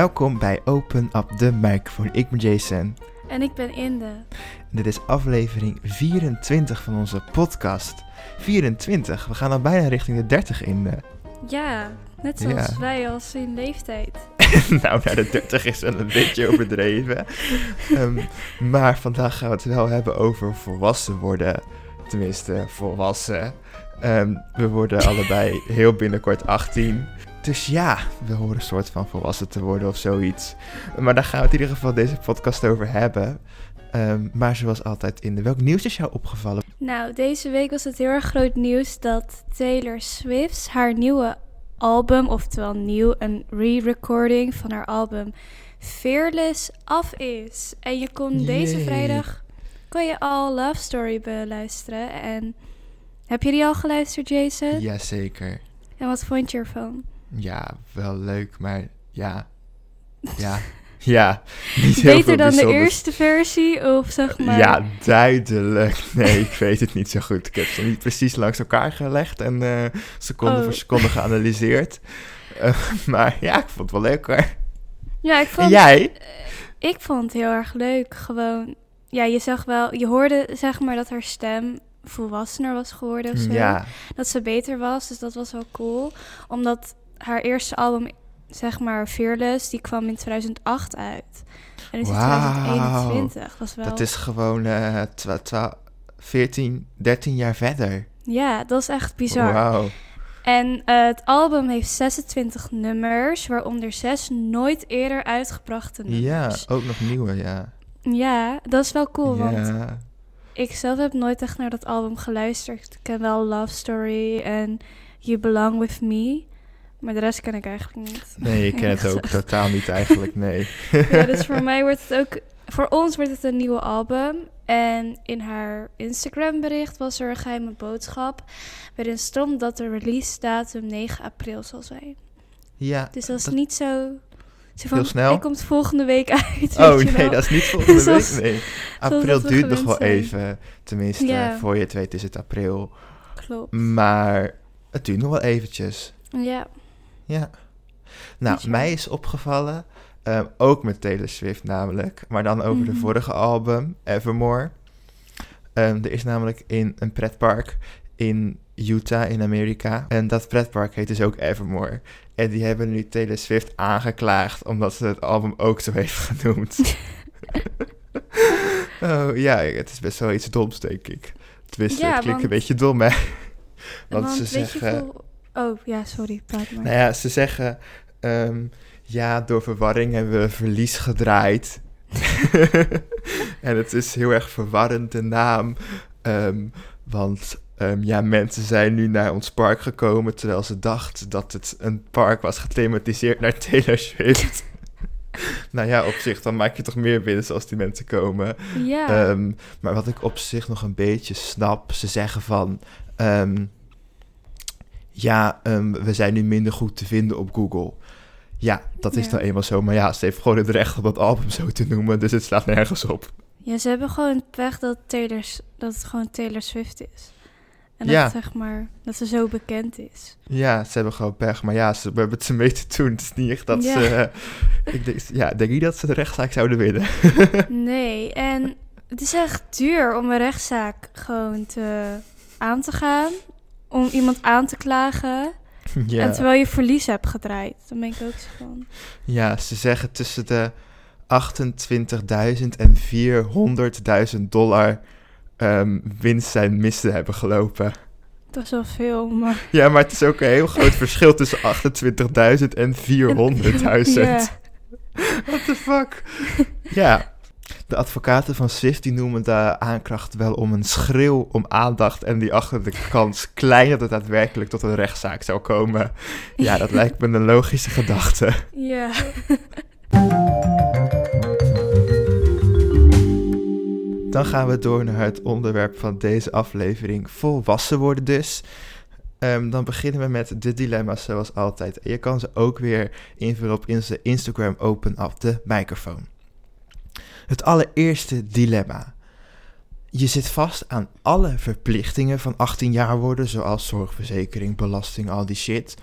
Welkom bij Open Up the Microphone. Ik ben Jason. En ik ben Inde. Dit is aflevering 24 van onze podcast. 24, we gaan al bijna richting de 30 in. eh. Ja, net zoals Ja. wij als in leeftijd. nou, naar de 30 is wel een beetje overdreven. Ehm, maar vandaag gaan we het wel hebben over volwassen worden. Tenminste, volwassen. Ehm, we worden allebei heel binnenkort 18. Dus ja, we horen een soort van volwassen te worden of zoiets. Maar daar gaan we het in ieder geval deze podcast over hebben. Ehm, maar zoals altijd in de welk nieuws is jou opgevallen? Nou, deze week was het heel erg groot nieuws dat Taylor Swift haar nieuwe album, oftewel nieuw, een re-recording van haar album Fearless af is. En je kon deze vrijdag kon je al Love Story beluisteren. En heb je die al geluisterd, Jason? Jazeker. En wat vond je ervan? Ja, wel leuk, maar ja. Ja. Ja. Niet heel Beter dan de eerste versie, of zeg maar... Ja, duidelijk. Nee, ik weet het niet zo goed. Ik heb ze niet precies langs elkaar gelegd en eh, seconde Oh. voor seconde geanalyseerd. Eh, maar ja, ik vond het wel leuk hoor. Ja, ik En vond... jij? Ik vond het heel erg leuk. Gewoon, ja, je zag wel, je hoorde zeg maar dat haar stem volwassener was geworden of zo. Ja, Dat ze beter was, dus dat was wel cool. Omdat haar eerste album, zeg maar Fearless, die kwam in 2008 uit. En nu is het Wauw. 2021. Dat wel... dat is gewoon eh, twa- twa- 14, 13 jaar verder. Ja, dat is echt bizar. Wauw. En eh, het album heeft 26 nummers, waaronder zes nooit eerder uitgebrachte Ja, nummers. ook nog nieuwe, ja. Ja, dat is wel cool, want ja. Ik zelf heb nooit echt naar dat album geluisterd. Ik ken wel Love Story en You Belong With Me. Maar de rest ken ik eigenlijk niet. Nee, ik ken het ook totaal niet eigenlijk, nee. Ja, dus voor mij wordt het ook... Voor ons wordt het een nieuwe album. En in haar Instagram bericht was er een geheime boodschap... waarin stond dat de release datum 9 april zal zijn. Ja, Dus dat is Dat- niet zo... zo van, Heel snel? Hij komt volgende week uit, Oh nee, dat is niet volgende Zoals- week. Nee. April duurt nog wel zijn. even. Tenminste, voor je het weet is het april. Klopt. Maar het duurt nog wel eventjes. Ja. Ja. Nou, mij is opgevallen, ehm, ook met Taylor Swift namelijk, maar dan over de Mhm. vorige album, Evermore. Ehm, er is namelijk in een pretpark in Utah in Amerika. En dat pretpark heet dus ook Evermore. En die hebben nu Taylor Swift aangeklaagd omdat ze het album ook zo heeft genoemd. oh ja, het is best wel iets doms, denk ik. Tenminste, Ja, het klinkt want- een beetje dom, hè? Want, Want, ze zeggen... veel... Oh, ja, sorry, praat maar. Nou ja, ze zeggen... ehm, ja, door verwarring hebben we verlies gedraaid. en het is heel erg verwarrend, de naam. ehm, want ehm, ja, mensen zijn nu naar ons park gekomen... terwijl ze dachten dat het een park was gethematiseerd naar Taylor Swift. nou ja, op zich, dan maak je toch meer winst als die mensen komen. Ja, maar wat ik op zich nog een beetje snap, ze zeggen van... ja, ehm, we zijn nu minder goed te vinden op Google. Ja, dat is Ja. nou eenmaal zo. Maar ja, ze heeft gewoon het recht om dat album zo te noemen, dus het slaat nergens op. ja, ze hebben gewoon pech dat, Taylor, dat het gewoon Taylor Swift is. En Ja. dat, zeg maar, dat ze zo bekend is. Ja, ze hebben gewoon pech, maar ja, ze hebben het ze mee te doen. Het is niet echt dat Ja. ze... eh, ik denk, ja, denk niet dat ze de rechtszaak zouden winnen. Nee, en het is echt duur om een rechtszaak gewoon te, aan te gaan. Om iemand aan te klagen. En ja. terwijl je verlies hebt gedraaid. Dan ben ik ook zo van... ja, ze zeggen tussen de 28.000 en 400.000 dollar ehm, winst zijn mis te hebben gelopen. Dat is wel veel, maar... Ja, maar het is ook een heel groot verschil tussen 28.000 en 400.000. Ja. What the fuck? ja. De advocaten van Swift die noemen de aanklacht wel om een schreeuw om aandacht en die achter de kans klein dat het daadwerkelijk tot een rechtszaak zou komen. Ja, dat lijkt me een logische gedachte. Ja. Dan gaan we door naar het onderwerp van deze aflevering, volwassen worden dus. Ehm, dan beginnen we met de dilemma's zoals altijd. En je kan ze ook weer invullen op onze Instagram Open Up de microfoon. Het allereerste dilemma. Je zit vast aan alle verplichtingen van 18 jaar worden, zoals zorgverzekering, belasting, al die shit.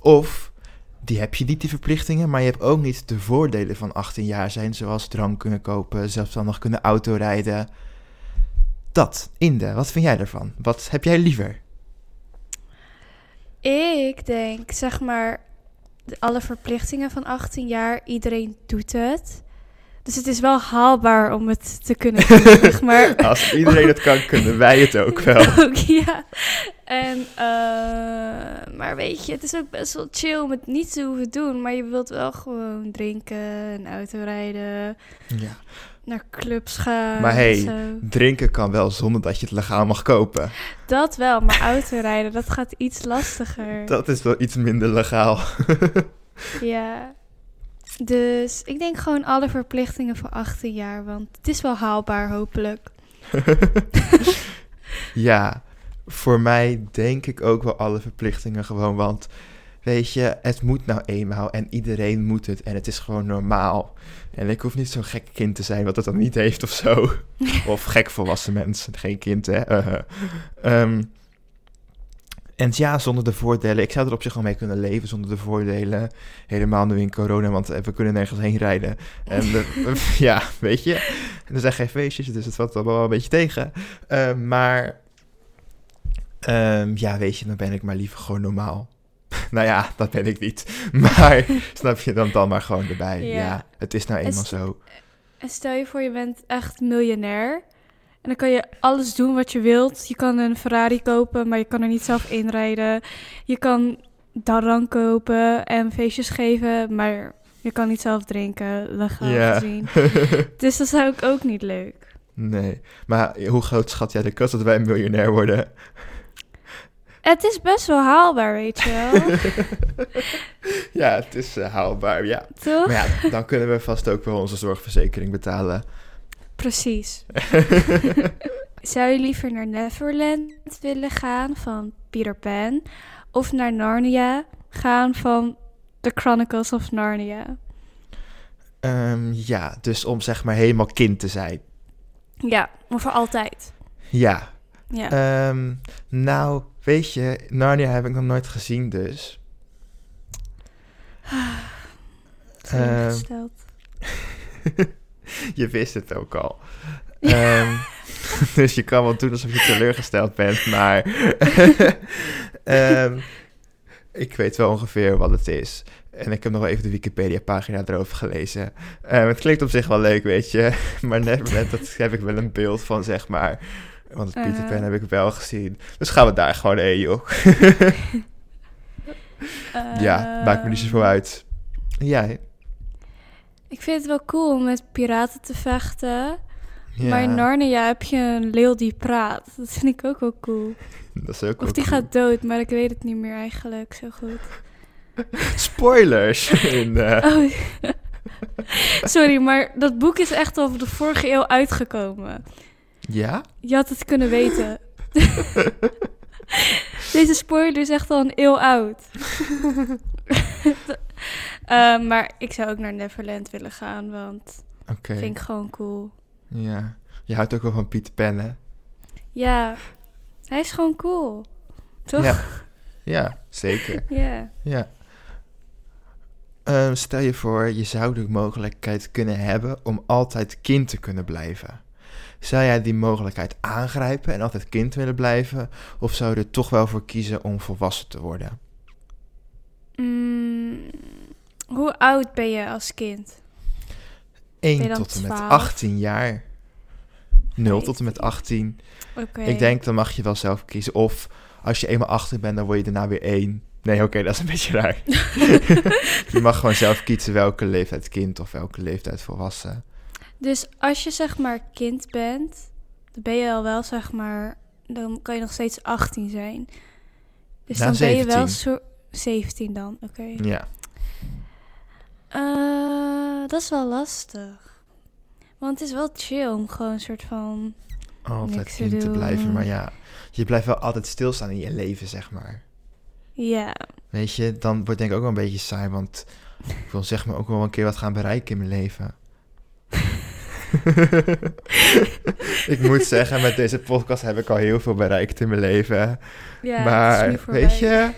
Of die heb je niet, die verplichtingen, maar je hebt ook niet de voordelen van 18 jaar zijn, zoals drank kunnen kopen, zelfstandig kunnen autorijden. Dat, Inde, wat vind jij ervan? Wat heb jij liever? Ik denk, zeg maar, alle verplichtingen van 18 jaar, iedereen doet het. Dus het is wel haalbaar om het te kunnen doen, maar. Als iedereen het kan, kunnen wij het ook wel. Ook, ja. En, eh, maar weet je, het is ook best wel chill om het niet te hoeven doen. Maar je wilt wel gewoon drinken en autorijden, Ja. naar clubs gaan. Maar hey, drinken kan wel zonder dat je het legaal mag kopen. Dat wel, maar autorijden, dat gaat iets lastiger. Dat is wel iets minder legaal. Ja. Dus ik denk gewoon alle verplichtingen voor 18 jaar, want het is wel haalbaar, hopelijk. ja, voor mij denk ik ook wel alle verplichtingen gewoon, want weet je, het moet nou eenmaal en iedereen moet het en het is gewoon normaal. En ik hoef niet zo'n gek kind te zijn wat het dan niet heeft of zo. of gek volwassen mensen, geen kind hè. Uh, um, en ja, zonder de voordelen. Ik zou er op zich wel mee kunnen leven zonder de voordelen. Helemaal nu in corona, want we kunnen nergens heen rijden. En ja, weet je. Er zijn geen feestjes, dus het valt wel een beetje tegen. Uh, maar um, ja, weet je, dan ben ik maar liever gewoon normaal. nou ja, dat ben ik niet. Maar snap je dan dan maar gewoon erbij. Ja, ja het is nou eenmaal en zo. En stel je voor, je bent echt miljonair. En dan kan je alles doen wat je wilt. Je kan een Ferrari kopen, maar je kan er niet zelf inrijden. Je kan drank kopen en feestjes geven, maar je kan niet zelf drinken, legaal Ja. gezien. Dus dat zou ik ook niet leuk. Nee, maar hoe groot schat jij de kans dat wij een miljonair worden? Het is best wel haalbaar, weet je wel. ja, het is uh, haalbaar, ja. Toch? Maar ja, dan kunnen we vast ook wel onze zorgverzekering betalen. Precies. Zou je liever naar Neverland willen gaan van Peter Pan of naar Narnia gaan van The Chronicles of Narnia? Um, ja, dus om zeg maar helemaal kind te zijn. Ja, maar voor altijd. Ja. ja. Um, nou, weet je, Narnia heb ik nog nooit gezien, dus. Teleurgesteld. Uh, je wist het ook al. um, dus je kan wel doen alsof je teleurgesteld bent, maar um, ik weet wel ongeveer wat het is. En ik heb nog wel even de Wikipedia-pagina erover gelezen. Um, het klinkt op zich wel leuk, weet je. Maar Neverland, dat heb ik wel een beeld van, zeg maar. Want het Peter Pan heb ik wel gezien. Dus gaan we daar gewoon heen, joh. uh, ja, maakt me niet zoveel uit. Jij? Ik vind het wel cool om met piraten te vechten. Ja. Maar in Narnia heb je een leeuw die praat. Dat vind ik ook wel cool. Dat is ook of die cool. gaat dood, maar ik weet het niet meer eigenlijk zo goed. Spoilers! In, uh... oh. Sorry, maar dat boek is echt al de vorige eeuw uitgekomen. Ja? Je had het kunnen weten. Deze spoiler is echt al een eeuw oud. Uh, maar ik zou ook naar Neverland willen gaan, want okay. vind ik gewoon cool. Ja, je houdt ook wel van Pieter Pan, hè? Ja, hij is gewoon cool. Toch? Ja, ja zeker. ja. Ja. Um, stel je voor, je zou de mogelijkheid kunnen hebben om altijd kind te kunnen blijven. Zou jij die mogelijkheid aangrijpen en altijd kind willen blijven? Of zou je er toch wel voor kiezen om volwassen te worden? Mm, hoe oud ben je als kind? 1 tot en met 18 jaar. 0 tot en met 18. Okay. Ik denk, dan mag je wel zelf kiezen. Of als je eenmaal 18 bent, dan word je daarna weer 1. Nee, oké, okay, dat is een beetje raar. je mag gewoon zelf kiezen welke leeftijd kind of welke leeftijd volwassen. Dus als je zeg maar kind bent, dan ben je al wel zeg maar, dan kan je nog steeds 18 zijn. Dus Na dan 17. ben je wel zo 17 dan, oké. Okay. Ja. Uh, dat is wel lastig. Want het is wel chill om gewoon een soort van. Altijd kind te, te blijven, maar ja, je blijft wel altijd stilstaan in je leven, zeg maar. Ja. Weet je, dan wordt denk ik ook wel een beetje saai, want ik wil zeg maar ook wel een keer wat gaan bereiken in mijn leven. ik moet zeggen, met deze podcast heb ik al heel veel bereikt in mijn leven. Ja, maar weet je,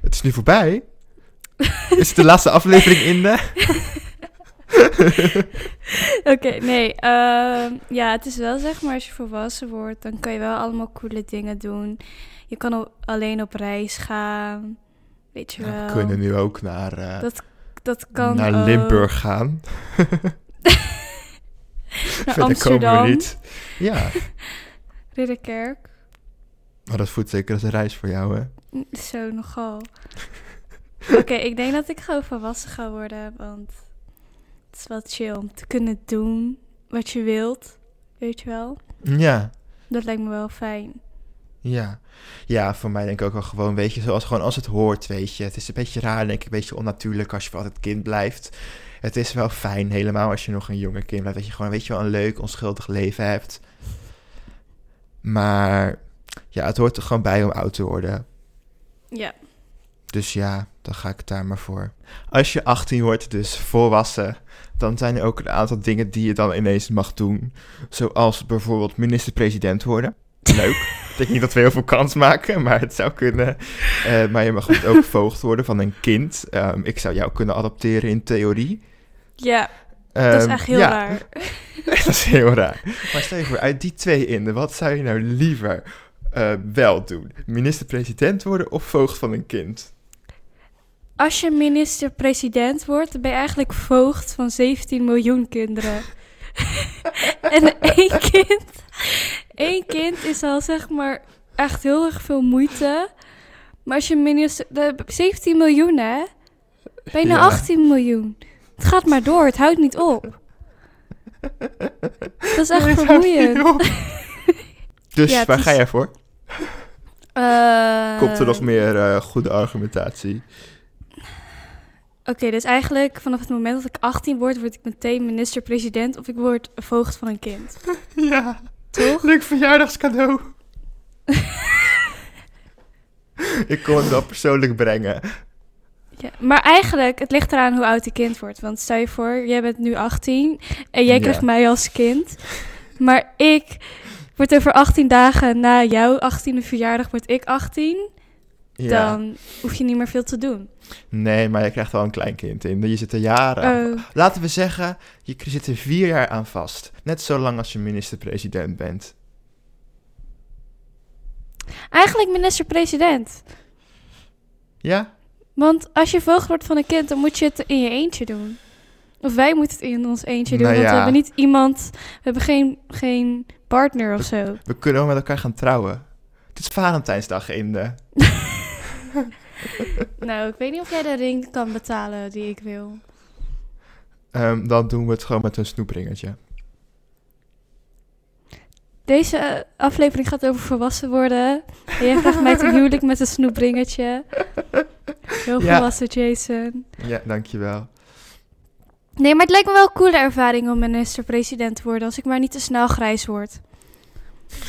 het is nu voorbij. Is het de laatste aflevering in de? Oké, nee. ehm, ja, het is wel zeg maar, als je volwassen wordt, dan kan je wel allemaal coole dingen doen. Je kan al- alleen op reis gaan. Weet je wel. we kunnen nu ook naar, eh, Dat, dat kan naar ook. Limburg gaan. Naar komen Amsterdam. we niet. Ja, Ridderkerk. maar dat voelt zeker als een reis voor jou, hè? Zo, nogal. Oké, ik denk dat ik gewoon volwassen ga worden, want het is wel chill om te kunnen doen wat je wilt. Weet je wel? Ja, Dat lijkt me wel fijn. ja. Ja, voor mij denk ik ook wel gewoon, weet je, zoals gewoon als het hoort, weet je. Het is een beetje raar, denk ik, een beetje onnatuurlijk als je voor altijd kind blijft. Het is wel fijn, helemaal als je nog een jonge kind blijft, dat je gewoon, weet je wel, een leuk, onschuldig leven hebt. Maar ja, het hoort er gewoon bij om oud te worden. Ja. Dus ja, dan ga ik daar maar voor. Als je 18 wordt, dus volwassen, dan zijn er ook een aantal dingen die je dan ineens mag doen. Zoals bijvoorbeeld minister-president worden. Leuk. ik denk niet dat we heel veel kans maken, maar het zou kunnen. Eh, maar je mag ook voogd worden van een kind. Ehm, ik zou jou kunnen adopteren in theorie. Ja, dat is Ehm, echt heel ja, raar. dat is heel raar. Maar stel je voor, uit die twee in, wat zou je nou liever eh, wel doen? Minister-president worden of voogd van een kind? Als je minister-president wordt, dan ben je eigenlijk voogd van 17 miljoen kinderen. en één kind, één kind is al zeg maar echt heel erg veel moeite. Maar als je minister... de- 17 miljoen hè? Bijna Ja. 18 miljoen. Het gaat maar door, het houdt niet op. Dat is echt Nee, vermoeiend. Dus Ja, waar is- ga jij voor? Eh, Komt er nog meer eh, goede argumentatie? Oké, dus eigenlijk vanaf het moment dat ik 18 word, word ik meteen minister-president of ik word voogd van een kind. Ja, Toch? leuk verjaardagscadeau. ik kon het wel persoonlijk brengen. Ja, maar eigenlijk, het ligt eraan hoe oud een kind wordt. Want stel je voor, jij bent nu 18 en jij Ja. krijgt mij als kind. Maar ik word over 18 dagen na jouw 18e verjaardag, word ik 18. Ja. Dan hoef je niet meer veel te doen. Nee, maar je krijgt wel een klein kind in. Je zit er jaren aan. Oh, Laten we zeggen, je zit er vier jaar aan vast. Net zo lang als je minister-president bent. eigenlijk minister-president. Ja? Want als je voogd wordt van een kind, dan moet je het in je eentje doen. Of wij moeten het in ons eentje doen, Nou want we hebben niet iemand... We hebben geen, geen partner of zo. We kunnen wel met elkaar gaan trouwen. Het is Valentijnsdag in de... Nou, ik weet niet of jij de ring kan betalen die ik wil. Ehm, dan doen we het gewoon met een snoepringetje. Deze eh, aflevering gaat over volwassen worden. En jij vraagt mij te huwelijk met een snoepringetje. Heel Ja. volwassen, Jason. Ja, dankjewel. Nee, maar het lijkt me wel een coole ervaring om minister-president te worden... als ik maar niet te snel grijs word.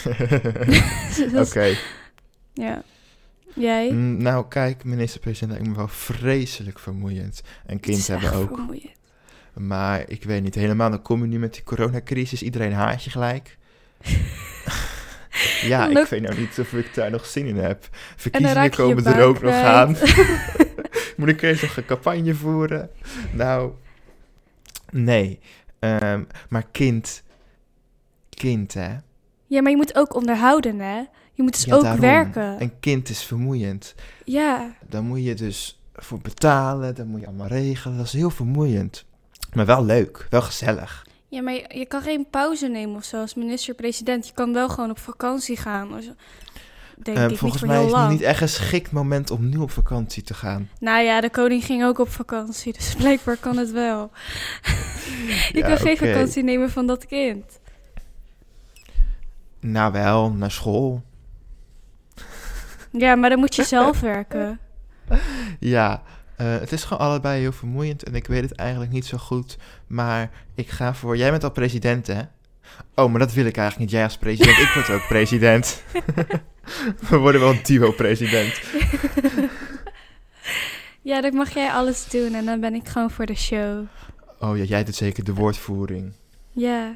Oké. Ja. Jij? Mm, Nou, kijk, minister-president lijkt me wel vreselijk vermoeiend. En kind hebben ook. vermoeiend. Maar ik weet niet, helemaal dan kom je nu met die coronacrisis. Iedereen haat je gelijk. ja, ik weet nou niet of ik daar nog zin in heb. Verkiezingen komen er ook nog aan. Moet ik eerst nog een campagne voeren? Nou, nee. Ehm, maar kind, kind hè. Ja, maar je moet ook onderhouden, hè? Je moet dus Ja, ook daarom. werken. Een kind is vermoeiend. Ja, Daar moet je dus voor betalen, dat moet je allemaal regelen. Dat is heel vermoeiend. Maar wel leuk, wel gezellig. ja, maar je, je kan geen pauze nemen of zo als minister-president. Je kan wel gewoon op vakantie gaan. Als, denk Ehm, ik niet volgens mij is het niet echt een geschikt moment om nu op vakantie te gaan. Nou ja, de koning ging ook op vakantie, dus blijkbaar kan het wel. je Ja, kan geen vakantie nemen van dat kind. Nou wel, naar school. Ja, maar dan moet je zelf werken. Ja, eh, het is gewoon allebei heel vermoeiend en ik weet het eigenlijk niet zo goed. Maar ik ga voor... Jij bent al president, hè? Oh, maar dat wil ik eigenlijk niet. Jij als president, ik word ook president. We worden wel een duo-president. Ja, dan mag jij alles doen en dan ben ik gewoon voor de show. Oh ja, jij doet zeker de woordvoering. Ja.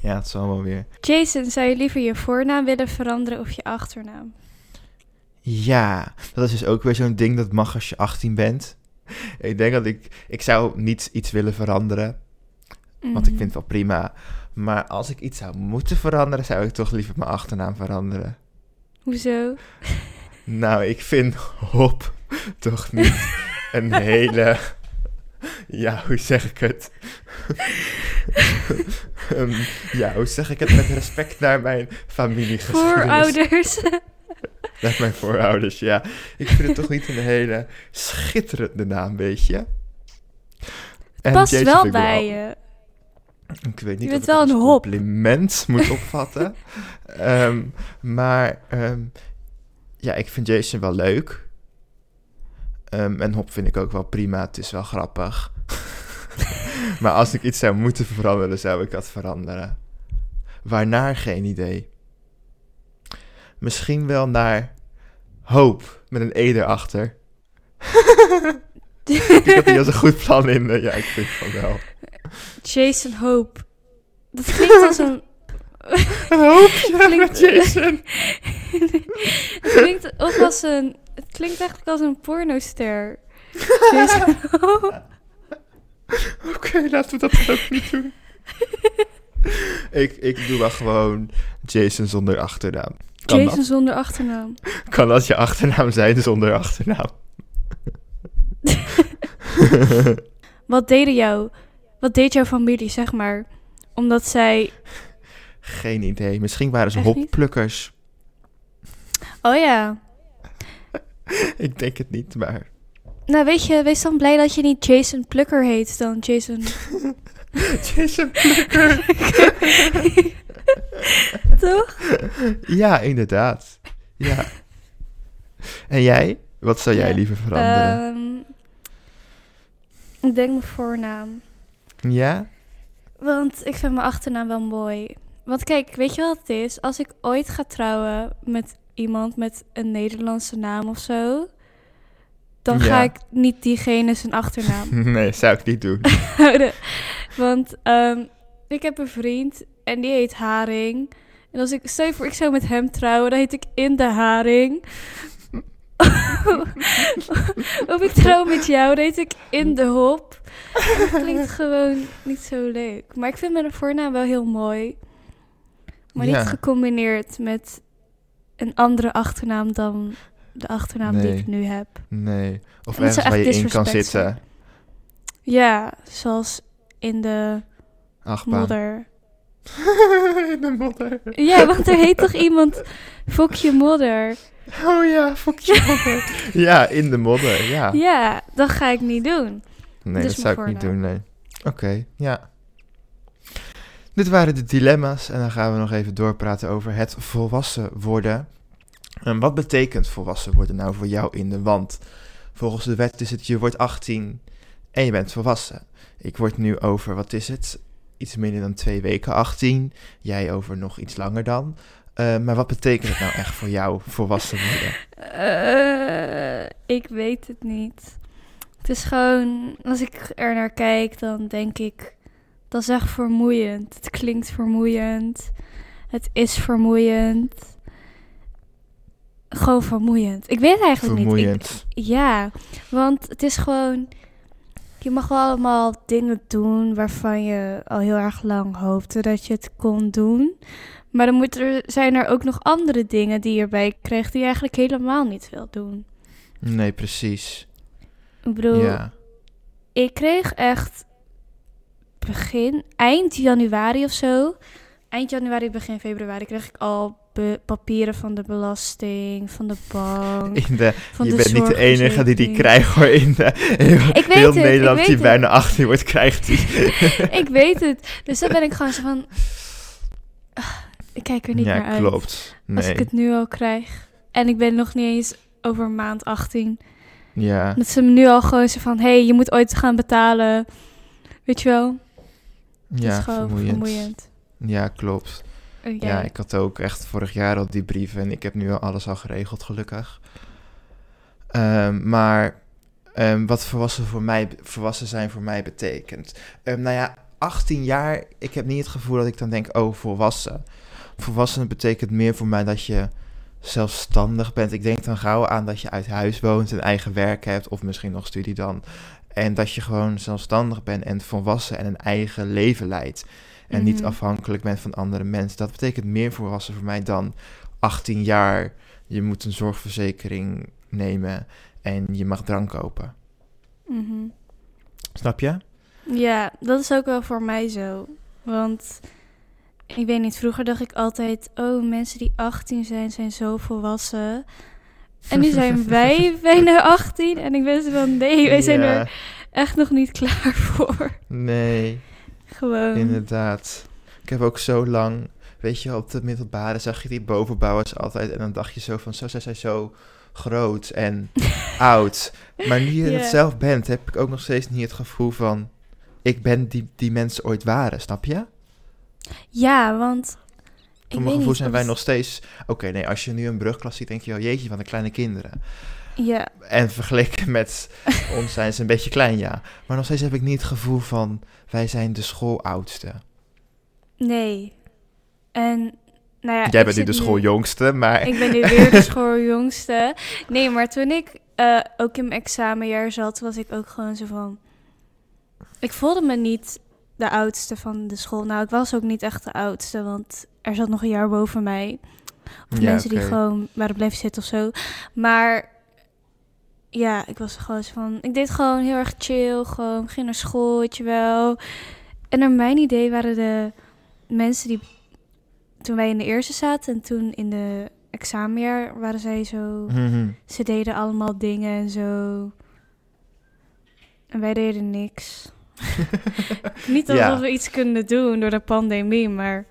Ja, het zal wel weer. Jason, zou je liever je voornaam willen veranderen of je achternaam? Ja, dat is dus ook weer zo'n ding dat mag als je 18 bent. ik denk dat ik... Ik zou niet iets willen veranderen. Want ik Mhm. vind het wel prima. Maar als ik iets zou moeten veranderen... zou ik toch liever mijn achternaam veranderen. Hoezo? Nou, ik vind Hop toch niet een hele... Ja, hoe zeg ik het? Ehm, ja, hoe zeg ik het met respect naar mijn familiegeschiedenis? Voorouders. Naar mijn voorouders, ja. Ik vind het toch niet een hele schitterende naam, weet je? En Past Jason wel bij je. Ik weet niet Je of wel het een hop. compliment moet opvatten. Ehm, maar ehm, ja, ik vind Jason wel leuk. Ehm, en Hop vind ik ook wel prima. Het is wel grappig. maar als ik iets zou moeten veranderen, zou ik dat veranderen. Waarnaar geen idee. Misschien wel naar hoop met een E erachter. ik heb niet als een goed plan in. eh, ja, ik vind van wel. Jason Hope. Dat klinkt als een... Een hoopje Klinkt- Jason. het klinkt ook als een... Het klinkt eigenlijk als een pornoster. Jason Hope. Oké, laten we dat ook niet doen. ik, ik doe wel gewoon Jason zonder achternaam. Kan Jason zonder achternaam. Kan dat je achternaam zijn zonder achternaam? Wat deden jou... Wat deed jouw familie, zeg maar? Omdat zij... Geen idee. Misschien waren ze Echt niet? hopplukkers. Oh ja. Ik denk het niet, maar... Nou, weet je, wees dan blij dat je niet Jason Plucker heet dan Jason... Jason Plukker. Toch? ja, inderdaad. Ja. En jij? Wat zou jij Ja, liever veranderen? Ehm, ik denk mijn voornaam. ja? Want ik vind mijn achternaam wel mooi. Want kijk, weet je wat het is? Als ik ooit ga trouwen met iemand met een Nederlandse naam of zo... dan ga ik niet diegene zijn achternaam Nee, zou ik niet doen. Want ehm, ik heb een vriend en die heet Haring. En als ik, stel voor, ik zou met hem trouwen, dan heet ik In de Haring. of ik trouw met jou, dan heet ik In de Hop. Dat klinkt gewoon niet zo leuk. Maar ik vind mijn voornaam wel heel mooi. Maar Ja. niet gecombineerd met een andere achternaam dan de achternaam die ik nu heb. Nee. Of ergens waar je in kan zitten. Ja, zoals in de Achtbaan. modder. In de modder. Ja, want er heet toch iemand Fokje Modder? Oh ja, fuck je modder. ja, in de modder, ja. Ja, dat ga ik niet doen. Nee, Dus dat zou ik niet doen, nee. Oké, ja. Dit waren de dilemma's en dan gaan we nog even doorpraten over het volwassen worden. En wat betekent volwassen worden nou voor jou in de wand? Volgens de wet is het je wordt 18 en je bent volwassen. Ik word nu over, wat is het? Iets minder dan twee weken 18. Jij over nog iets langer dan. Eh, maar wat betekent het nou echt voor jou, volwassen worden? Eh, ik weet het niet. Het is gewoon, als ik er naar kijk, dan denk ik, dat is echt vermoeiend. Het klinkt vermoeiend. Het is vermoeiend. Gewoon vermoeiend. Ik weet eigenlijk niet. Ik- Vermoeiend. Ja, want het is gewoon. Je mag wel allemaal dingen doen waarvan je al heel erg lang hoopte dat je het kon doen. Maar dan moet er, zijn er ook nog andere dingen die je erbij krijgt die je eigenlijk helemaal niet wil doen. Nee, precies. Ik bedoel, Ja. ik kreeg echt begin, eind januari of zo. Eind januari, begin februari kreeg ik al papieren van de belasting, van de bank. In de, van je de bent niet de enige die die krijgt hoor. In de, heel, Ik weet heel het, ik Nederland weet die het. bijna 18 wordt, krijgt die. ik weet het. Dus dan ben ik gewoon zo van... ah, ik kijk er niet ja, meer uit. klopt. Als ik het nu al krijg. En ik ben nog niet eens over maand 18. Ja, Dat ze me nu al gewoon zo van... Hé, hey, je moet ooit gaan betalen. Weet je wel? Ja is gewoon vermoeiend. vermoeiend. Ja, klopt. En Ja, ik had ook echt vorig jaar al die brieven en ik heb nu al alles al geregeld, gelukkig. Ehm, maar ehm, wat volwassen, voor mij, volwassen zijn voor mij betekent. Ehm, nou ja, 18 jaar, ik heb niet het gevoel dat ik dan denk, oh, volwassen. Volwassen betekent meer voor mij dat je zelfstandig bent. Ik denk dan gauw aan dat je uit huis woont, een eigen werk hebt of misschien nog studie dan. En dat je gewoon zelfstandig bent en volwassen en een eigen leven leidt. En niet Mhm. afhankelijk bent van andere mensen. Dat betekent meer volwassen voor mij dan 18 jaar. Je moet een zorgverzekering nemen en je mag drank kopen. Mhm. Snap je? Ja, dat is ook wel voor mij zo. Want ik weet niet, vroeger dacht ik altijd: oh, mensen die 18 zijn, zijn zo volwassen. En nu zijn wij bijna 18. En ik ben zo van: nee, wij zijn er echt nog niet klaar voor. Nee, Gewoon. inderdaad. Ik heb ook zo lang, weet je, op de middelbare zag je die bovenbouwers altijd. En dan dacht je zo van, zo zijn zij zo groot en oud. Maar nu je het zelf bent, heb ik ook nog steeds niet het gevoel van... Ik ben die, die mensen ooit waren, snap je? Ja, want. Ik Voor mijn gevoel zijn wij nog steeds... Oké, nee, als je nu een brugklas ziet, denk je wel... Jeetje, van de kleine kinderen. Ja, En vergeleken met ons zijn ze een beetje klein, ja. Maar nog steeds heb ik niet het gevoel van... Wij zijn de schooloudste. nee. En. Nou ja, Jij bent nu de schooljongste, maar... Ik ben nu weer de schooljongste. Nee, maar toen ik eh, ook in mijn examenjaar zat, was ik ook gewoon zo van. Ik voelde me niet de oudste van de school. Nou, ik was ook niet echt de oudste, want er zat nog een jaar boven mij. Of Ja, mensen die gewoon waren blijven zitten of zo. Maar ja, ik was gewoon zo van. Ik deed gewoon heel erg chill. Gewoon ging naar school, weet je wel. En naar mijn idee waren de mensen die toen wij in de eerste zaten en toen in de examenjaar waren zij zo. Mhm. Ze deden allemaal dingen en zo. En wij deden niks. Niet alsof Ja. we iets kunnen doen door de pandemie, maar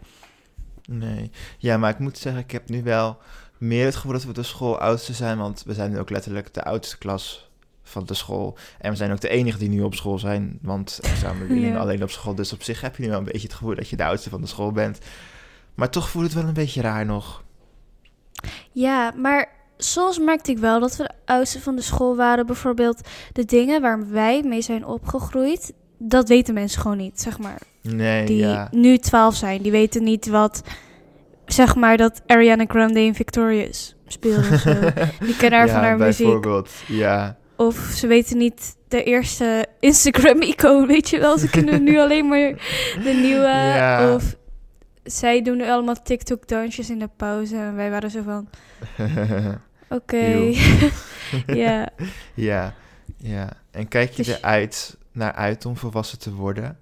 Nee. Ja, maar ik moet zeggen, ik heb nu wel meer het gevoel dat we de school oudste zijn. Want we zijn nu ook letterlijk de oudste klas van de school. En we zijn ook de enige die nu op school zijn. Want er zijn Ja. alleen op school. Dus op zich heb je nu wel een beetje het gevoel dat je de oudste van de school bent. Maar toch voelt het wel een beetje raar nog. Ja, maar soms merkte ik wel dat we de oudste van de school waren. Bijvoorbeeld de dingen waar wij mee zijn opgegroeid. Dat weten mensen gewoon niet, zeg maar. Nee, Die ja. nu 12 zijn. Die weten niet wat, zeg maar, dat Ariana Grande in Victorious speelde. of zo. Die kennen haar ja, van haar muziek. bijvoorbeeld. Ja. Of ze weten niet de eerste Instagram-icoon, weet je wel. Ze kunnen nu alleen maar de nieuwe. Ja. Of zij doen nu allemaal TikTok-dansjes in de pauze. En wij waren zo van, oké. Ja. ja, ja. En kijk je Dus- eruit naar uit om volwassen te worden?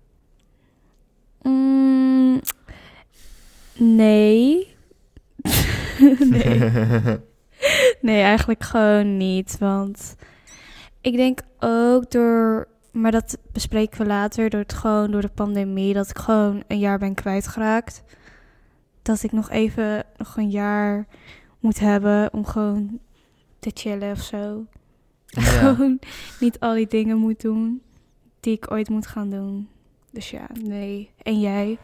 Mm, nee. nee. Nee, eigenlijk gewoon niet. Want ik denk ook door, maar dat bespreken we later, door het gewoon door de pandemie, dat ik gewoon een jaar ben kwijtgeraakt. Dat ik nog even nog een jaar moet hebben om gewoon te chillen of zo. Ja. Gewoon niet al die dingen moet doen die ik ooit moet gaan doen. Dus ja, nee. En jij?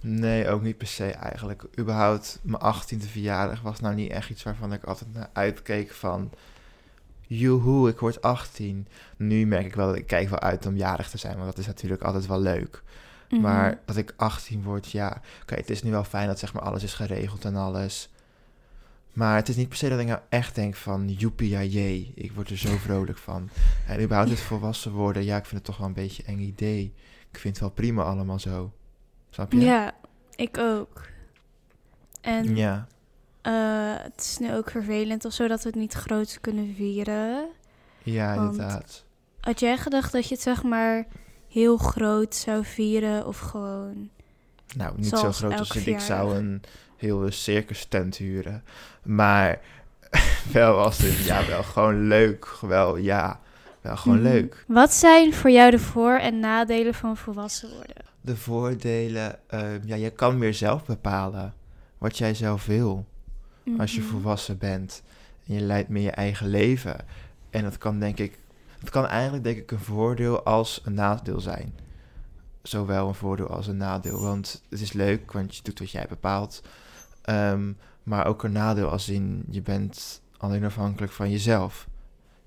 Nee, ook niet per se eigenlijk. Überhaupt, mijn 18e verjaardag was nou niet echt iets waarvan ik altijd naar uitkeek van... Joehoe, ik word 18. Nu merk ik wel dat ik kijk wel uit om jarig te zijn, want dat is natuurlijk altijd wel leuk. Mhm. Maar dat ik 18 word, ja... Oké, het is nu wel fijn dat zeg maar alles is geregeld en alles. Maar het is niet per se dat ik nou echt denk van... Joepie, ja, jee. Ik word er zo vrolijk van. En überhaupt het volwassen worden, ja, ik vind het toch wel een beetje een eng idee. Ik vind het wel prima allemaal zo. Snap je? Ja, ik ook. En Ja. eh, het is nu ook vervelend of zo dat we het niet groot kunnen vieren. Ja, Want- inderdaad. Had jij gedacht dat je het zeg maar heel groot zou vieren of gewoon... Nou, niet zo groot als ik. Zou een heel circus tent huren. Maar wel als het, ja, wel gewoon leuk. Wel, ja, wel gewoon Mhm. leuk. Wat zijn voor jou de voor- en nadelen van volwassen worden? De voordelen, ehm, ja, je kan meer zelf bepalen wat jij zelf wil. Als je Mhm. volwassen bent en je leidt meer je eigen leven. En dat kan denk ik, dat kan eigenlijk denk ik een voordeel als een nadeel zijn. Zowel een voordeel als een nadeel. Want het is leuk, want je doet wat jij bepaalt. Ehm, maar ook een nadeel als in je bent alleen afhankelijk van jezelf.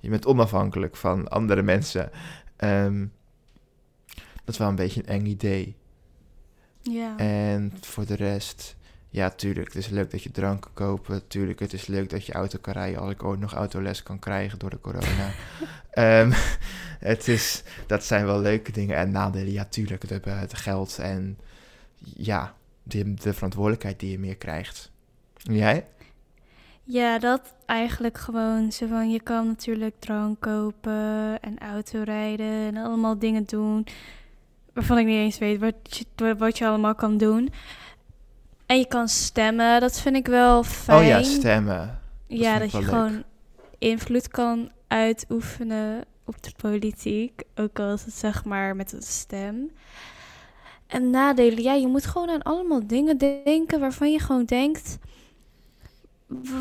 Je bent onafhankelijk van andere mensen. Ehm, dat is wel een beetje een eng idee. Ja. En voor de rest, ja, tuurlijk, het is leuk dat je drank kan kopen. Tuurlijk, het is leuk dat je auto kan rijden. Als ik ooit nog autoles kan krijgen door de corona. Ehm, het is, dat zijn wel leuke dingen. En nadelen, ja, tuurlijk, het, het geld en ja, de, de verantwoordelijkheid die je meer krijgt. En jij? Ja, dat eigenlijk gewoon zo van je kan natuurlijk drank kopen en autorijden en allemaal dingen doen waarvan ik niet eens weet wat je, wat je allemaal kan doen. En je kan stemmen, dat vind ik wel fijn. Oh ja, stemmen. ja, dat je gewoon invloed kan uitoefenen op de politiek, ook al is het zeg maar met een stem. En nadelen, ja, je moet gewoon aan allemaal dingen denken waarvan je gewoon denkt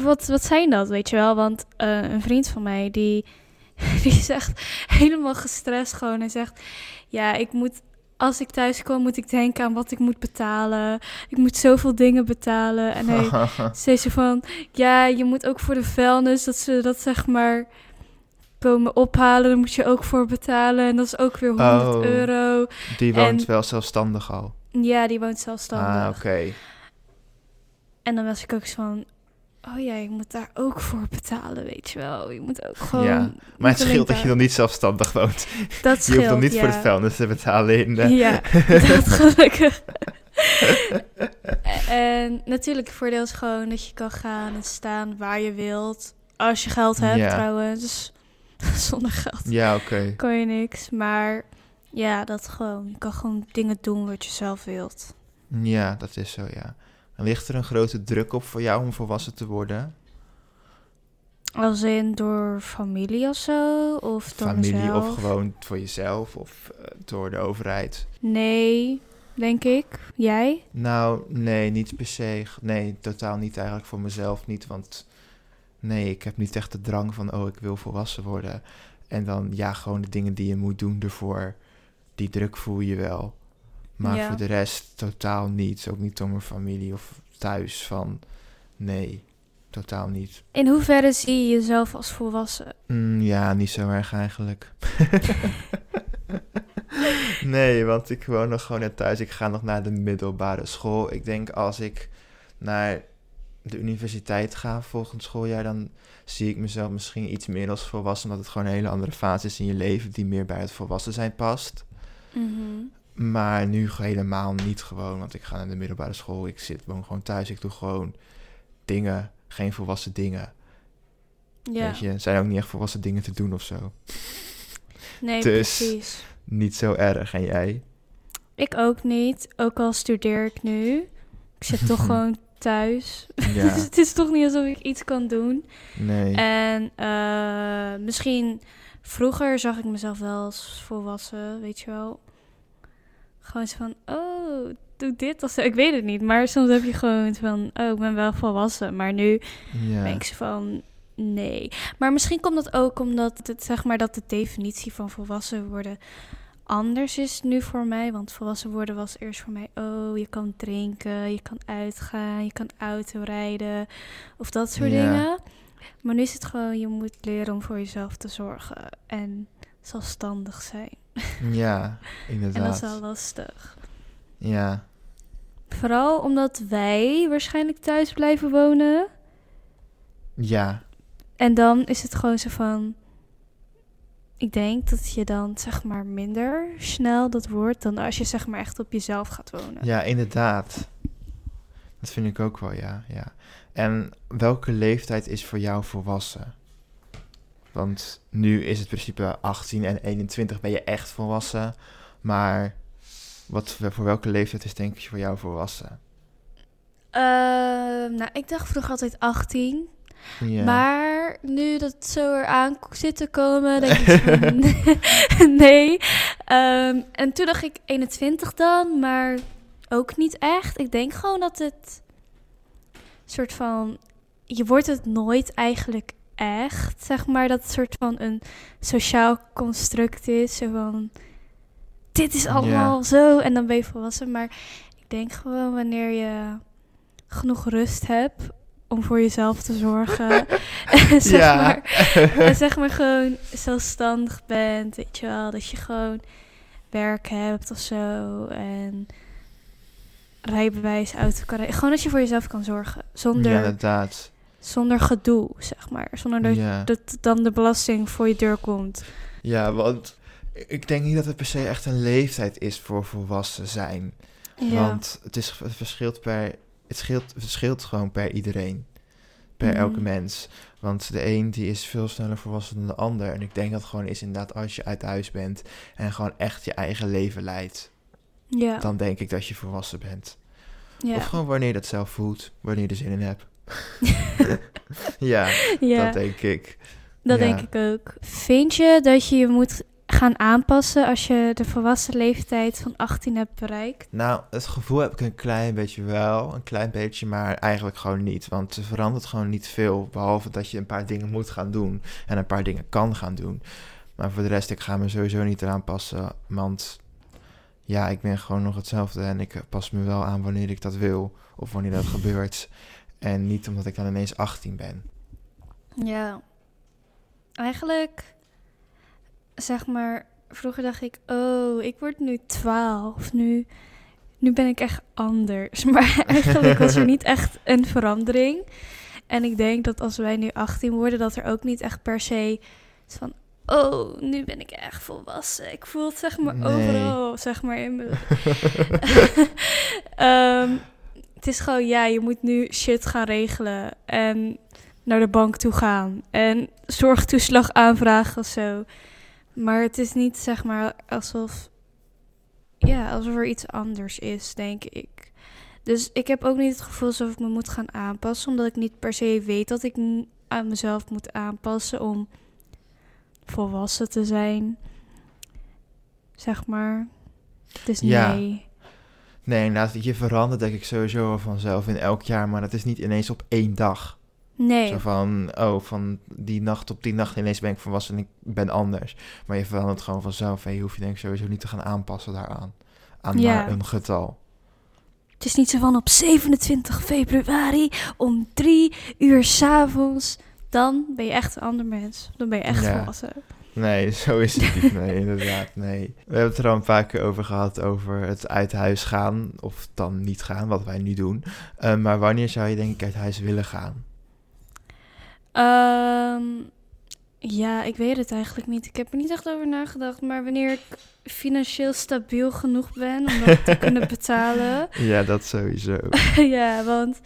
wat, wat zijn dat, weet je wel? Want uh, een vriend van mij, die, die zegt helemaal gestrest gewoon. Hij zegt, ja, ik moet... Als ik thuis kom, moet ik denken aan wat ik moet betalen. Ik moet zoveel dingen betalen. En hij zei ze van... Ja, je moet ook voor de vuilnis, dat ze dat zeg maar komen ophalen. Daar moet je ook voor betalen. En dat is ook weer 100 oh, euro. Die woont wel zelfstandig al? Ja, die woont zelfstandig. Ah, oké. En dan was ik ook zo van oh ja, je moet daar ook voor betalen, weet je wel. Je moet ook gewoon... Ja, maar het scheelt dat je dan niet zelfstandig woont. Dat scheelt, Je hoeft dan niet voor de vuilnis te betalen in de... Ja, dat gelukkig. en natuurlijk, het voordeel is gewoon dat je kan gaan en staan waar je wilt. Als je geld hebt trouwens. Dus zonder geld ja, oké. kan je niks. Maar ja, dat gewoon. Je kan gewoon dingen doen wat je zelf wilt. Ja, dat is zo, ja. Ligt er een grote druk op voor jou om volwassen te worden? Als in door familie of zo? Of door familie mezelf? of gewoon voor jezelf of uh, door de overheid? Nee, denk ik. Jij? Nou, nee, niet per se. Nee, totaal niet eigenlijk voor mezelf niet. Want nee, ik heb niet echt de drang van, oh, ik wil volwassen worden. En dan, ja, gewoon de dingen die je moet doen ervoor. Die druk voel je wel. Maar voor de rest totaal niet. Ook niet door mijn familie of thuis van nee, totaal niet. In hoeverre zie je jezelf als volwassen? Mm, ja, niet zo erg eigenlijk. nee, want ik woon nog gewoon net thuis. Ik ga nog naar de middelbare school. Ik denk als ik naar de universiteit ga volgend schooljaar, dan zie ik mezelf misschien iets meer als volwassen. Omdat het gewoon een hele andere fase is in je leven die meer bij het volwassen zijn past. Mm maar nu helemaal niet gewoon, want ik ga naar de middelbare school. Ik zit woon gewoon thuis. Ik doe gewoon dingen, geen volwassen dingen. Ja. Weet je, er zijn ook niet echt volwassen dingen te doen of zo. Nee, dus precies. niet zo erg. En jij? Ik ook niet, ook al studeer ik nu. Ik zit toch gewoon thuis. Ja. dus het is toch niet alsof ik iets kan doen. Nee. En uh, misschien vroeger zag ik mezelf wel als volwassen, weet je wel. Gewoon zo van, oh, doe dit of zo. Ik weet het niet, maar soms heb je gewoon van, oh, ik ben wel volwassen. Maar nu ja. denk ik van, nee. Maar misschien komt dat ook omdat het, zeg maar, dat de definitie van volwassen worden anders is nu voor mij. Want volwassen worden was eerst voor mij, oh, je kan drinken, je kan uitgaan, je kan autorijden of dat soort dingen. Maar nu is het gewoon, je moet leren om voor jezelf te zorgen en zelfstandig zijn. Ja, inderdaad. en dat is wel lastig. Ja. Vooral omdat wij waarschijnlijk thuis blijven wonen. Ja. En dan is het gewoon zo van. Ik denk dat je dan zeg maar minder snel dat wordt dan als je zeg maar echt op jezelf gaat wonen. Ja, inderdaad. Dat vind ik ook wel, ja. ja. En welke leeftijd is voor jou volwassen? Want nu is het principe 18 en 21 ben je echt volwassen. Maar wat, voor welke leeftijd is denk je voor jou volwassen? Uh, nou, ik dacht vroeger altijd 18. Ja. Maar nu dat het zo eraan zit te komen, denk ik van, nee. Um, en toen dacht ik 21 dan, maar ook niet echt. Ik denk gewoon dat het soort van... Je wordt het nooit eigenlijk echt, zeg maar, dat het soort van een sociaal construct is. Zo van, dit is allemaal zo en dan ben je volwassen. Maar ik denk gewoon wanneer je genoeg rust hebt om voor jezelf te zorgen. en, zeg ja. maar, en zeg maar gewoon zelfstandig bent, weet je wel. Dat je gewoon werk hebt of zo. En rijbewijs, auto kan. Gewoon als je voor jezelf kan zorgen. Zonder, Ja, inderdaad. Zonder gedoe, zeg maar. Zonder dat, Ja. dat dan de belasting voor je deur komt. ja, want ik denk niet dat het per se echt een leeftijd is voor volwassen zijn. Ja. Want het, is, het, verschilt per, het, scheelt, het verschilt gewoon per iedereen. Per Mhm. elke mens. Want de een die is veel sneller volwassen dan de ander. En ik denk dat het gewoon is inderdaad als je uit huis bent en gewoon echt je eigen leven leidt. ja. Dan denk ik dat je volwassen bent. ja. Of gewoon wanneer je dat zelf voelt. Wanneer je er zin in hebt. Ja, ja. dat denk ik. Dat Ja. denk ik ook. Vind je dat je je moet gaan aanpassen als je de volwassen leeftijd van 18 hebt bereikt? Nou, het gevoel heb ik een klein beetje wel. Een klein beetje, maar eigenlijk gewoon niet. Want er verandert gewoon niet veel. Behalve dat je een paar dingen moet gaan doen. En een paar dingen kan gaan doen. Maar voor de rest, ik ga me sowieso niet eraan passen. Want ja, ik ben gewoon nog hetzelfde. En ik pas me wel aan wanneer ik dat wil. Of wanneer dat gebeurt. En niet omdat ik dan ineens 18 ben. Ja. Eigenlijk, zeg maar, vroeger dacht ik, oh, ik word nu 12. Nu, nu ben ik echt anders. Maar eigenlijk was er niet echt een verandering. En ik denk dat als wij nu 18 worden, dat er ook niet echt per se is van, oh, nu ben ik echt volwassen. Ik voel het zeg maar Nee. overal, zeg maar in mijn... Ehm, het is gewoon, ja, je moet nu shit gaan regelen en naar de bank toe gaan en zorgtoeslag aanvragen of zo. Maar het is niet zeg maar alsof, ja, alsof er iets anders is, denk ik. Dus ik heb ook niet het gevoel alsof ik me moet gaan aanpassen, omdat ik niet per se weet dat ik aan mezelf moet aanpassen om volwassen te zijn. Zeg maar. Dus Ja. nee. Nee, inderdaad, je verandert denk ik sowieso vanzelf in elk jaar. Maar dat is niet ineens op één dag. Nee. Zo van, oh, van die nacht op die nacht ineens ben ik volwassen en ik ben anders. Maar je verandert gewoon vanzelf en je hoeft je denk ik sowieso niet te gaan aanpassen daaraan. Aan Ja. maar een getal. Het is niet zo van op 27 februari om drie uur s'avonds. Dan ben je echt een ander mens. Dan ben je echt Ja. volwassen. Nee, zo is het niet. Nee, inderdaad, nee. We hebben het er al een paar keer over gehad, over het uit huis gaan. Of dan niet gaan, wat wij nu doen. Eh, maar wanneer zou je denk ik uit huis willen gaan? Ehm, ja, ik weet het eigenlijk niet. Ik heb er niet echt over nagedacht. Maar wanneer ik financieel stabiel genoeg ben om dat te kunnen betalen. Ja, dat sowieso. ja, want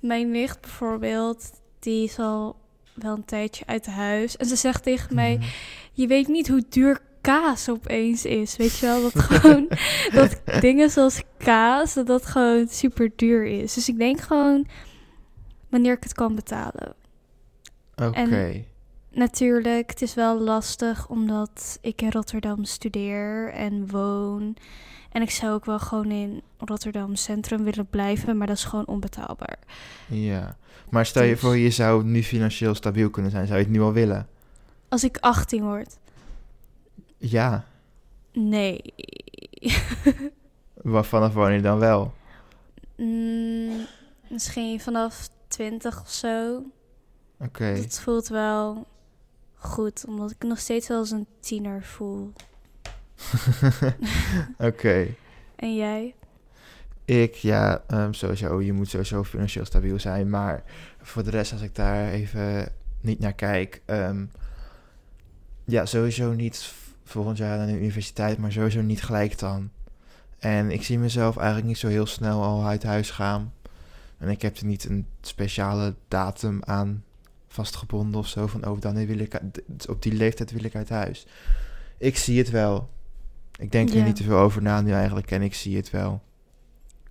mijn nicht bijvoorbeeld, die is al wel een tijdje uit huis. En ze zegt tegen mij, Mhm. je weet niet hoe duur kaas opeens is. Weet je wel, dat gewoon, dat dingen zoals kaas, dat dat gewoon super duur is. Dus ik denk gewoon, wanneer ik het kan betalen. Oké. Natuurlijk, het is wel lastig omdat ik in Rotterdam studeer en woon. En ik zou ook wel gewoon in Rotterdam Centrum willen blijven, maar dat is gewoon onbetaalbaar. Ja. Maar stel je Dus- voor, je zou nu financieel stabiel kunnen zijn. Zou je het nu al willen? Als ik 18 word, Ja. nee. Wa- Vanaf wanneer dan wel? Mm, misschien vanaf 20 of zo. Oké. Het voelt wel goed, omdat ik nog steeds wel als een tiener voel. Oké. En jij? Ik, ja, ehm, sowieso. Je moet sowieso financieel stabiel zijn. Maar voor de rest, als ik daar even niet naar kijk. ehm, ja, sowieso niet volgend jaar naar de universiteit, maar sowieso niet gelijk dan. En ik zie mezelf eigenlijk niet zo heel snel al uit huis gaan. En ik heb er niet een speciale datum aan vastgebonden of zo. Van, oh, dan wil ik, op die leeftijd wil ik uit huis. Ik zie het wel. Ik denk er Ja. niet te veel over na nu eigenlijk. En ik zie het wel.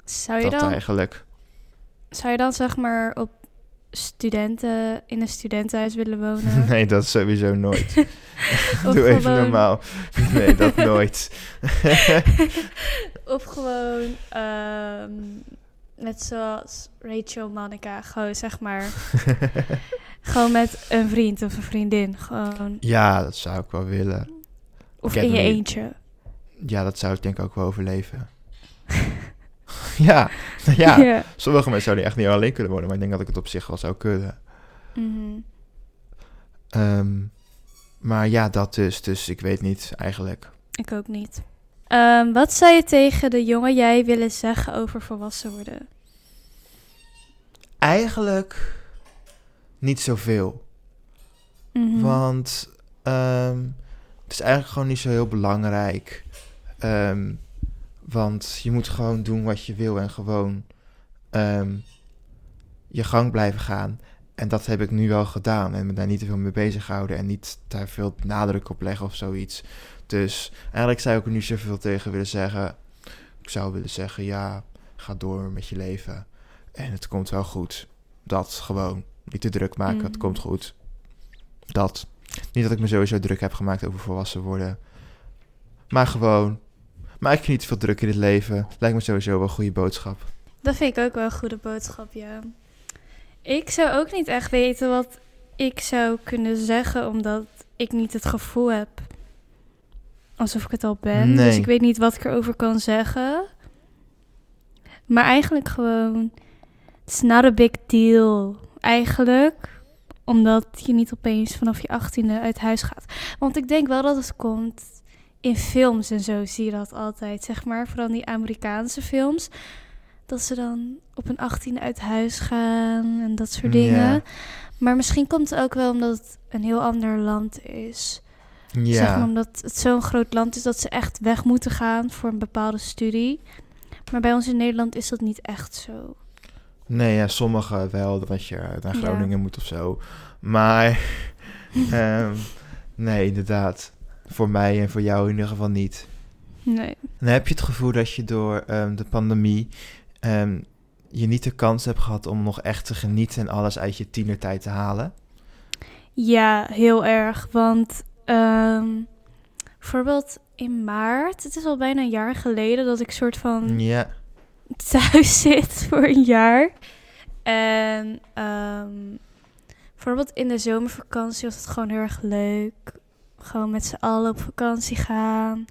Zou je Dat dan, eigenlijk. zou je dan zeg maar op studenten, in een studentenhuis willen wonen? Nee, dat sowieso nooit. Of Doe even gewoon- normaal. Nee, dat nooit. Of gewoon, ehm, net zoals Rachel Monica, gewoon zeg maar, gewoon met een vriend of een vriendin, gewoon. ja, dat zou ik wel willen. Of Ik in je niet- eentje. Ja, dat zou ik denk ik ook wel overleven. ja, ja. Sommige mensen zouden echt niet alleen kunnen wonen, maar ik denk dat ik het op zich wel zou kunnen. Mhm. Ehm, maar ja, dat dus. Dus ik weet niet eigenlijk. Ik ook niet. Ehm, wat zou je tegen de jonge jij willen zeggen over volwassen worden? Eigenlijk niet zoveel. Mhm. Want ehm, het is eigenlijk gewoon niet zo heel belangrijk. Ehm, want je moet gewoon doen wat je wil en gewoon ehm, je gang blijven gaan. En dat heb ik nu wel gedaan en me daar niet te veel mee bezig houden en niet daar veel nadruk op leggen of zoiets. Dus eigenlijk zou ik er niet zoveel tegen willen zeggen. Ik zou willen zeggen, ja, ga door met je leven. En het komt wel goed. Dat gewoon. Niet te druk maken, het Mhm. komt goed. Dat. Niet dat ik me sowieso druk heb gemaakt over volwassen worden. Maar gewoon. Maar ik niet veel druk in het leven. Lijkt me sowieso wel een goede boodschap. Dat vind ik ook wel een goede boodschap, ja. Ik zou ook niet echt weten wat ik zou kunnen zeggen, omdat ik niet het gevoel heb alsof ik het al ben. Nee. Dus ik weet niet wat ik erover kan zeggen. Maar eigenlijk gewoon, it's not a big deal. Eigenlijk, omdat je niet opeens vanaf je achttiende uit huis gaat. Want ik denk wel dat het komt in films en zo zie je dat altijd, zeg maar. Vooral die Amerikaanse films. Dat ze dan op een achttiende uit huis gaan en dat soort dingen. Ja. Maar misschien komt het ook wel omdat het een heel ander land is. Ja. Zeg maar omdat het zo'n groot land is dat ze echt weg moeten gaan voor een bepaalde studie. Maar bij ons in Nederland is dat niet echt zo. Nee, ja, sommige wel, dat je naar Ja. Groningen moet of zo. Maar, ehm, nee, inderdaad. Voor mij en voor jou in ieder geval niet. Nee. En heb je het gevoel dat je door ehm, de pandemie ehm, je niet de kans hebt gehad om nog echt te genieten en alles uit je tienertijd te halen? Ja, heel erg. Want ehm, bijvoorbeeld in maart, het is al bijna een jaar geleden dat ik soort van Ja, thuis zit voor een jaar. En bijvoorbeeld in de zomervakantie was het gewoon heel erg leuk. Gewoon met z'n allen op vakantie gaan.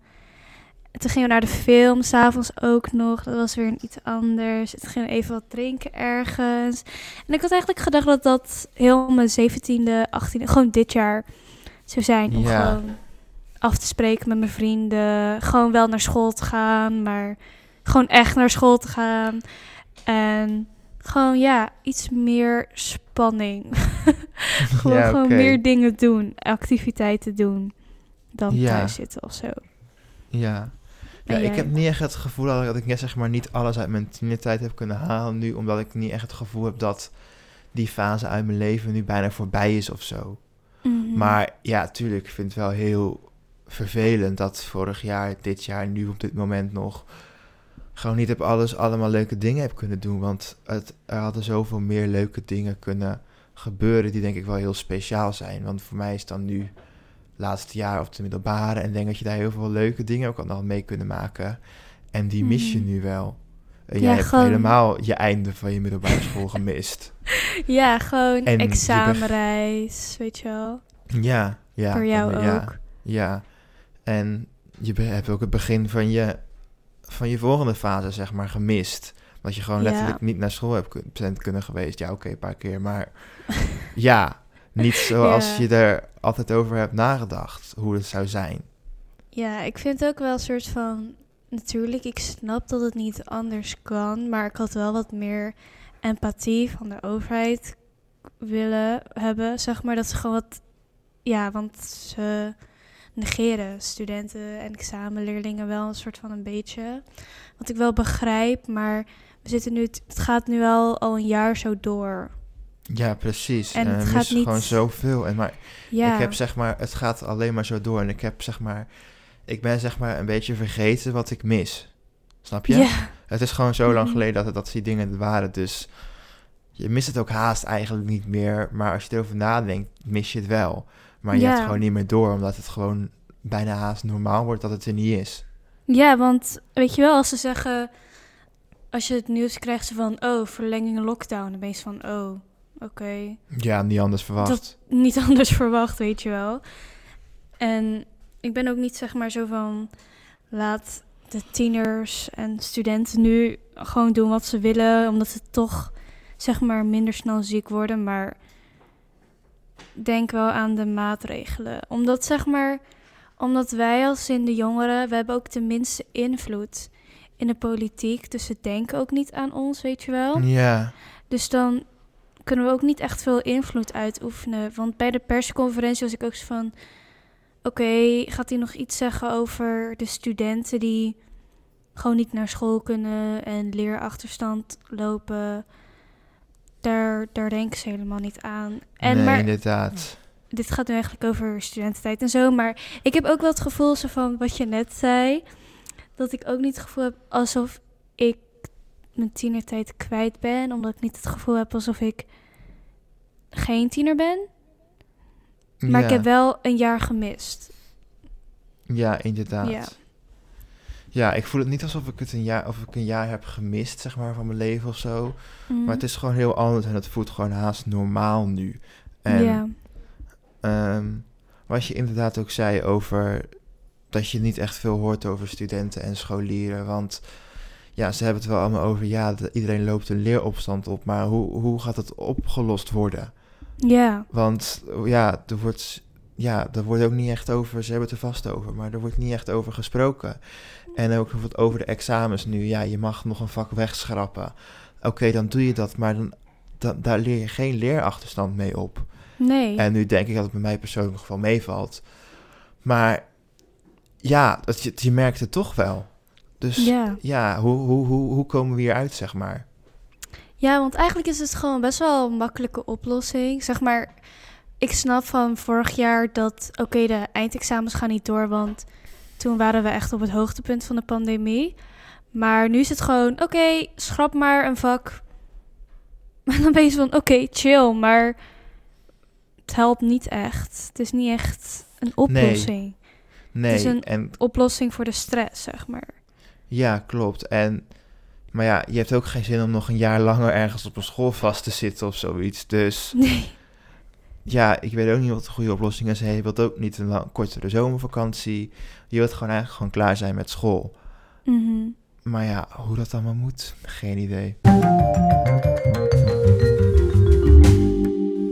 En toen gingen we naar de film, s'avonds ook nog. Dat was weer iets anders. Toen gingen we even wat drinken ergens. En ik had eigenlijk gedacht dat dat heel mijn 17e, 18e, gewoon dit jaar zou zijn. Om Ja. gewoon af te spreken met mijn vrienden. Gewoon wel naar school te gaan, maar gewoon echt naar school te gaan. En gewoon, ja, iets meer spanning. gewoon, Ja, gewoon meer dingen doen, activiteiten doen. Dan Ja. thuis zitten of zo. ja. Ja, ik heb niet echt het gevoel dat ik, dat ik net zeg maar niet alles uit mijn tienertijd heb kunnen halen nu, omdat ik niet echt het gevoel heb dat die fase uit mijn leven nu bijna voorbij is of zo. Mhm. Maar ja, tuurlijk, ik vind het wel heel vervelend dat vorig jaar, dit jaar, nu op dit moment nog gewoon niet op alles allemaal leuke dingen heb kunnen doen. Want het, er hadden zoveel meer leuke dingen kunnen gebeuren die denk ik wel heel speciaal zijn. Want voor mij is dan nu laatste jaar of de middelbare en denk dat je daar heel veel leuke dingen ook al nog mee kunnen maken. En die mis je Mhm. nu wel. En Ja, jij hebt gewoon- helemaal je einde van je middelbare school gemist. Ja, gewoon En je beg- examenreis, weet je wel. Ja, ja. Voor jou dat- ja. ook. Ja, en je hebt ook het begin van je, van je volgende fase, zeg maar, gemist. Dat je gewoon Ja. letterlijk niet naar school hebt bent kunnen geweest. Ja, oké, een paar keer, maar ja, niet zoals Ja. je er altijd over hebt nagedacht, hoe het zou zijn. Ja, ik vind ook wel een soort van... Natuurlijk, ik snap dat het niet anders kan. Maar ik had wel wat meer empathie van de overheid willen hebben. Zeg maar dat ze gewoon wat... Ja, want ze negeren studenten en examenleerlingen wel een soort van een beetje. Wat ik wel begrijp, maar we zitten nu... Het gaat nu wel al een jaar zo door. Ja, precies. En En het gaat is niet- gewoon zoveel. En maar Ja, ik heb zeg maar, het gaat alleen maar zo door. En ik heb zeg maar, ik ben zeg maar een beetje vergeten wat ik mis. Snap je? ja, Het is gewoon zo lang Mhm. geleden dat, dat die dingen er waren. Dus je mist het ook haast eigenlijk niet meer. Maar als je erover nadenkt, mis je het wel. Maar je Ja. hebt het gewoon niet meer door, omdat het gewoon bijna haast normaal wordt dat het er niet is. Ja, want weet je wel, als ze zeggen, als je het nieuws krijgt van, oh, verlenging lockdown, dan ben je van, oh, oké, Ja, niet anders verwacht. Dat- niet anders verwacht, weet je wel. En ik ben ook niet zeg maar zo van, laat de tieners en studenten nu gewoon doen wat ze willen, omdat ze toch zeg maar minder snel ziek worden, maar denk wel aan de maatregelen. Omdat zeg maar, Omdat wij als in de jongeren, we hebben ook de minste invloed in de politiek. Dus ze denken ook niet aan ons, weet je wel. Ja, Dus dan kunnen we ook niet echt veel invloed uitoefenen. Want bij de persconferentie was ik ook zo van... Oké, gaat hij nog iets zeggen over de studenten die gewoon niet naar school kunnen en leerachterstand lopen? Daar, daar denken ze helemaal niet aan. En nee, maar inderdaad. dit gaat nu eigenlijk over studententijd en zo. Maar ik heb ook wel het gevoel zo van wat je net zei. Dat ik ook niet het gevoel heb alsof ik mijn tienertijd kwijt ben. Omdat ik niet het gevoel heb alsof ik geen tiener ben. Maar ja. ik heb wel een jaar gemist. Ja, inderdaad. Ja. Ja. ik voel het niet alsof ik het een jaar, of ik een jaar heb gemist, zeg maar, van mijn leven of zo. Mhm. Maar het is gewoon heel anders en het voelt gewoon haast normaal nu. En ja. ehm, wat je inderdaad ook zei over dat je niet echt veel hoort over studenten en scholieren. Want ja, ze hebben het wel allemaal over, ja, de- iedereen loopt een leeropstand op. Maar hoe, hoe gaat het opgelost worden? ja. Want ja, er wordt, ja, er wordt ook niet echt over, ze hebben het er vast over, maar er wordt niet echt over gesproken. En ook bijvoorbeeld over de examens nu, ja, je mag nog een vak wegschrappen. Oké, dan doe je dat, maar dan, dan, daar leer je geen leerachterstand mee op. Nee. En nu denk ik dat het bij mij persoonlijk wel meevalt. Maar ja, dat je, je merkt het toch wel. Dus ja, ja. hoe, hoe, hoe, hoe komen we hier uit, zeg maar? ja, want eigenlijk is het gewoon best wel een makkelijke oplossing. Zeg maar, ik snap van vorig jaar dat, oké, de eindexamens gaan niet door, want toen waren we echt op het hoogtepunt van de pandemie. Maar nu is het gewoon, oké, schrap maar een vak. En dan ben je van, oké, chill, maar het helpt niet echt. Het is niet echt een oplossing. Nee, is een- en Oplossing voor de stress, zeg maar. Ja, klopt. En, maar ja, je hebt ook geen zin om nog een jaar langer ergens op een school vast te zitten of zoiets. Dus Nee. ja, ik weet ook niet wat de goede oplossing is. Je wilt ook niet een lang, kortere zomervakantie. Je wilt gewoon eigenlijk gewoon klaar zijn met school. Mhm. Maar ja, hoe dat allemaal moet, geen idee.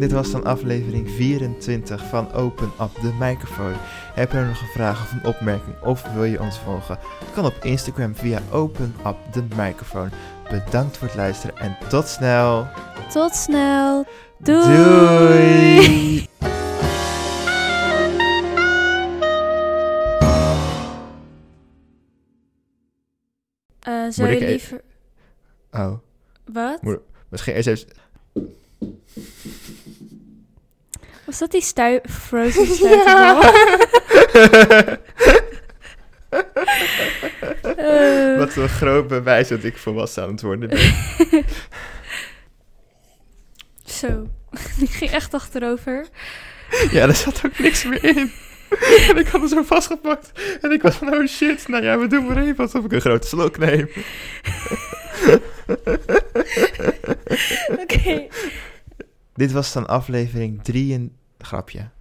Dit was dan aflevering 24 van Open Up the Microphone. Heb je nog een vraag of een opmerking of wil je ons volgen? Kan op Instagram via Open Up the Microphone. Bedankt voor het luisteren en tot snel. Tot snel. Doei. Doei. Eh, zou je e- liever... Oh, Wat? Moet- misschien eerst even... Was dat die stui... Frozen stuiterbal? Wat een groot bewijs dat ik volwassen aan het worden ben. Zo. Die ging echt achterover. Ja, er zat ook niks meer in. En ik had hem zo vastgepakt. En ik was van, oh shit, nou ja, we doen maar even alsof ik een grote slok neem. Oké. Dit was dan aflevering 3 en... Grapje.